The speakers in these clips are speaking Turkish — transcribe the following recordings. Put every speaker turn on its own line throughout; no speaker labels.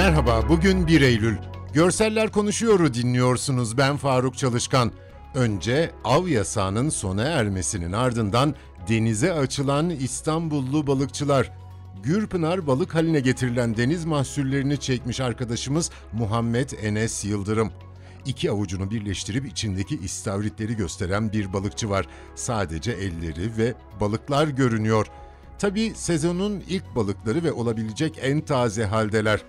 Merhaba, bugün 1 Eylül. Görseller Konuşuyor'u dinliyorsunuz. Ben Faruk Çalışkan. Önce av yasağının sona ermesinin ardından denize açılan İstanbullu balıkçılar. Gürpınar balık haline getirilen deniz mahsullerini çekmiş arkadaşımız Muhammed Enes Yıldırım. İki avucunu birleştirip içindeki istavritleri gösteren bir balıkçı var. Sadece elleri ve balıklar görünüyor. Tabi sezonun ilk balıkları ve olabilecek en taze haldeler.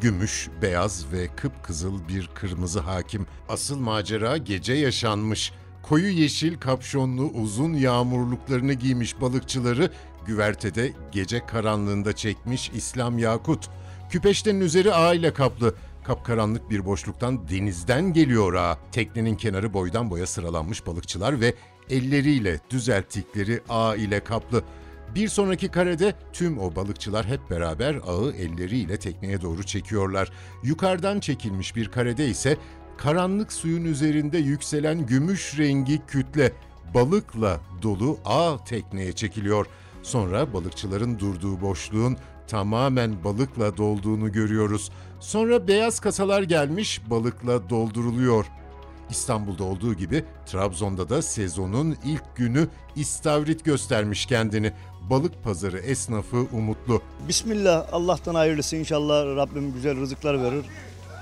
Gümüş, beyaz ve kıpkızıl bir kırmızı hakim. Asıl macera gece yaşanmış. Koyu yeşil kapşonlu uzun yağmurluklarını giymiş balıkçıları güvertede gece karanlığında çekmiş İslam Yakut. Küpeştenin üzeri ağ ile kaplı. Kapkaranlık bir boşluktan denizden geliyor ağ. Teknenin kenarı boydan boya sıralanmış balıkçılar ve elleriyle düzelttikleri ağ ile kaplı. Bir sonraki karede tüm o balıkçılar hep beraber ağı elleriyle tekneye doğru çekiyorlar. Yukarıdan çekilmiş bir karede ise karanlık suyun üzerinde yükselen gümüş rengi kütle balıkla dolu ağ tekneye çekiliyor. Sonra balıkçıların durduğu boşluğun tamamen balıkla dolduğunu görüyoruz. Sonra beyaz kasalar gelmiş balıkla dolduruluyor. İstanbul'da olduğu gibi Trabzon'da da sezonun ilk günü istavrit göstermiş kendini. Balık pazarı esnafı umutlu.
Bismillah Allah'tan hayırlısı inşallah Rabbim güzel rızıklar verir.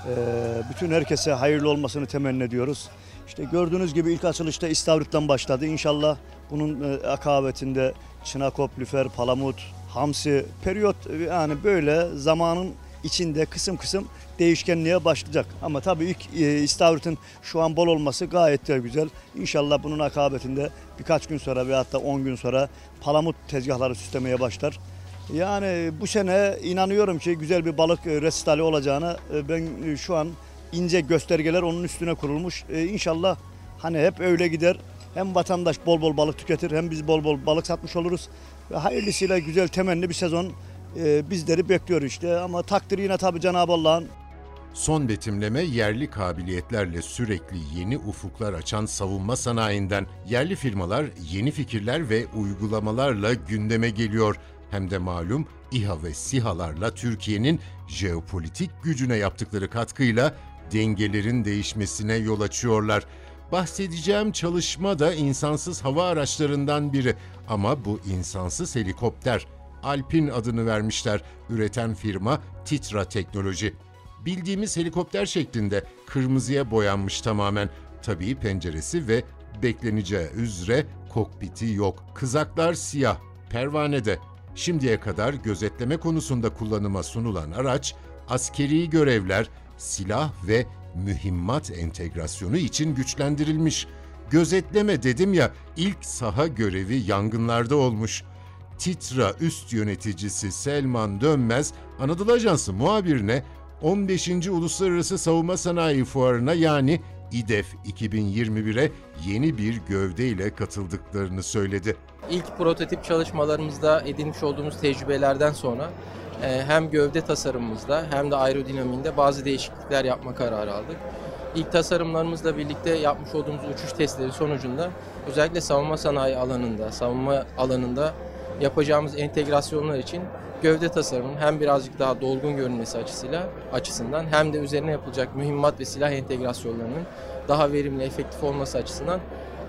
Ee, bütün herkese hayırlı olmasını temenni ediyoruz. İşte gördüğünüz gibi ilk açılışta istavritten başladı. İnşallah bunun e, akabetinde çinakop, lüfer, palamut, hamsi, periyot yani böyle zamanın içinde kısım kısım değişkenliğe başlayacak. Ama tabii ilk e, istavritin şu an bol olması gayet de güzel. İnşallah bunun akabetinde birkaç gün sonra veyahut da 10 gün sonra palamut tezgahları süslemeye başlar. Yani bu sene inanıyorum ki güzel bir balık e, resitali olacağını e, ben e, şu an ince göstergeler onun üstüne kurulmuş. İnşallah hani hep öyle gider. Hem vatandaş bol bol balık tüketir hem biz bol bol balık satmış oluruz. Ve hayırlısıyla güzel temenni bir sezon e, bizleri bekliyor işte. Ama takdir yine tabii Cenab-ı Allah'ın.
Son betimleme yerli kabiliyetlerle sürekli yeni ufuklar açan savunma sanayinden yerli firmalar yeni fikirler ve uygulamalarla gündeme geliyor. Hem de malum İHA ve SİHA'larla Türkiye'nin jeopolitik gücüne yaptıkları katkıyla dengelerin değişmesine yol açıyorlar. Bahsedeceğim çalışma da insansız hava araçlarından biri ama bu insansız helikopter Alpin adını vermişler. Üreten firma Titra Teknoloji. Bildiğimiz helikopter şeklinde kırmızıya boyanmış tamamen. Tabii penceresi ve bekleneceği üzere kokpiti yok. Kızaklar siyah, pervanede. Şimdiye kadar gözetleme konusunda kullanıma sunulan araç, askeri görevler, silah ve mühimmat entegrasyonu için güçlendirilmiş. Gözetleme dedim ya, ilk saha görevi yangınlarda olmuş. Titra üst yöneticisi Selman Dönmez, Anadolu Ajansı muhabirine 15. Uluslararası Savunma Sanayi Fuarı'na yani İDEF 2021'e yeni bir gövdeyle katıldıklarını söyledi.
İlk prototip çalışmalarımızda edinmiş olduğumuz tecrübelerden sonra e, hem gövde tasarımımızda hem de aerodinamiğinde bazı değişiklikler yapma kararı aldık. İlk tasarımlarımızla birlikte yapmış olduğumuz uçuş testleri sonucunda özellikle savunma sanayi alanında, savunma alanında yapacağımız entegrasyonlar için gövde tasarımının hem birazcık daha dolgun görünmesi açısıyla açısından hem de üzerine yapılacak mühimmat ve silah entegrasyonlarının daha verimli, efektif olması açısından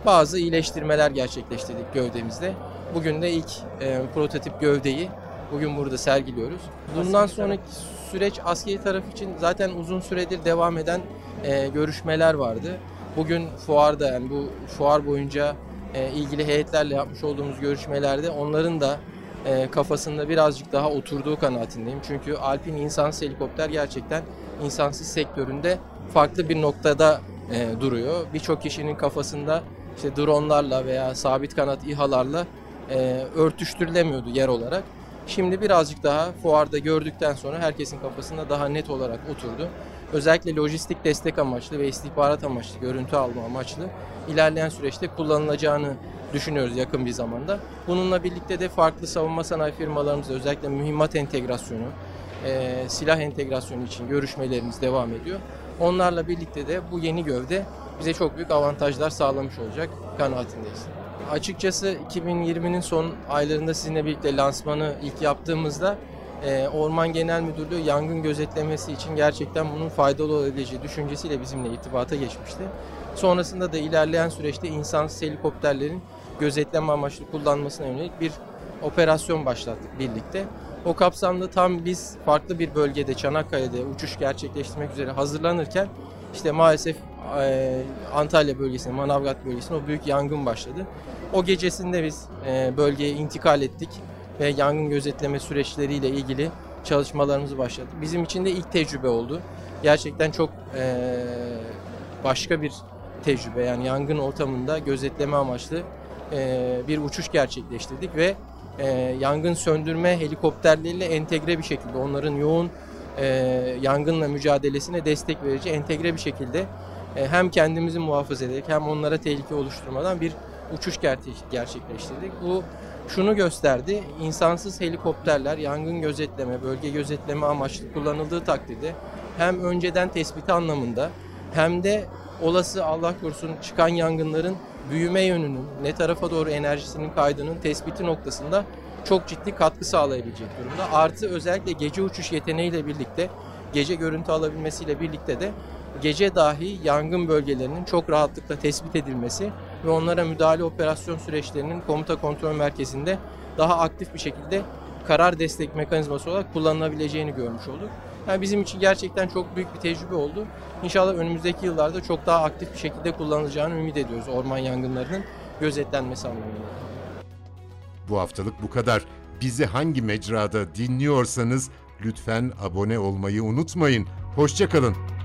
bazı iyileştirmeler gerçekleştirdik gövdemizde. Bugün de ilk e, prototip gövdeyi bugün burada sergiliyoruz. Bundan sonraki süreç askeri taraf için zaten uzun süredir devam eden e, görüşmeler vardı. Bugün fuarda yani bu fuar boyunca e, ilgili heyetlerle yapmış olduğumuz görüşmelerde onların da e, kafasında birazcık daha oturduğu kanaatindeyim. Çünkü Alpin insansız helikopter gerçekten insansız sektöründe farklı bir noktada e, duruyor. Birçok kişinin kafasında işte dronlarla veya sabit kanat İHA'larla e, örtüştürülemiyordu yer olarak. Şimdi birazcık daha fuarda gördükten sonra herkesin kafasında daha net olarak oturdu. Özellikle lojistik destek amaçlı ve istihbarat amaçlı, görüntü alma amaçlı ilerleyen süreçte kullanılacağını düşünüyoruz yakın bir zamanda. Bununla birlikte de farklı savunma sanayi firmalarımızla özellikle mühimmat entegrasyonu, e, silah entegrasyonu için görüşmelerimiz devam ediyor. Onlarla birlikte de bu yeni gövde bize çok büyük avantajlar sağlamış olacak kanaatindeyiz. Açıkçası 2020'nin son aylarında sizinle birlikte lansmanı ilk yaptığımızda e, Orman Genel Müdürlüğü yangın gözetlemesi için gerçekten bunun faydalı olabileceği düşüncesiyle bizimle irtibata geçmişti. Sonrasında da ilerleyen süreçte insansız helikopterlerin gözetleme amaçlı kullanmasına yönelik bir operasyon başlattık birlikte. O kapsamda tam biz farklı bir bölgede Çanakkale'de uçuş gerçekleştirmek üzere hazırlanırken işte maalesef e, Antalya bölgesinde, Manavgat bölgesinde o büyük yangın başladı. O gecesinde biz e, bölgeye intikal ettik ve yangın gözetleme süreçleriyle ilgili çalışmalarımızı başladık. Bizim için de ilk tecrübe oldu. Gerçekten çok e, başka bir tecrübe yani yangın ortamında gözetleme amaçlı e, bir uçuş gerçekleştirdik ve e, yangın söndürme helikopterleriyle entegre bir şekilde onların yoğun e, yangınla mücadelesine destek verici entegre bir şekilde e, hem kendimizi muhafaza ederek hem onlara tehlike oluşturmadan bir uçuş gerçek- gerçekleştirdik. Bu şunu gösterdi. insansız helikopterler yangın gözetleme, bölge gözetleme amaçlı kullanıldığı takdirde hem önceden tespiti anlamında hem de olası Allah korusun çıkan yangınların büyüme yönünün, ne tarafa doğru enerjisinin kaydığının tespiti noktasında çok ciddi katkı sağlayabilecek durumda. Artı özellikle gece uçuş yeteneğiyle birlikte, gece görüntü alabilmesiyle birlikte de gece dahi yangın bölgelerinin çok rahatlıkla tespit edilmesi ve onlara müdahale operasyon süreçlerinin komuta kontrol merkezinde daha aktif bir şekilde karar destek mekanizması olarak kullanılabileceğini görmüş olduk. Yani bizim için gerçekten çok büyük bir tecrübe oldu. İnşallah önümüzdeki yıllarda çok daha aktif bir şekilde kullanılacağını ümit ediyoruz orman yangınlarının gözetlenmesi anlamında.
Bu haftalık bu kadar. Bizi hangi mecrada dinliyorsanız lütfen abone olmayı unutmayın. Hoşçakalın.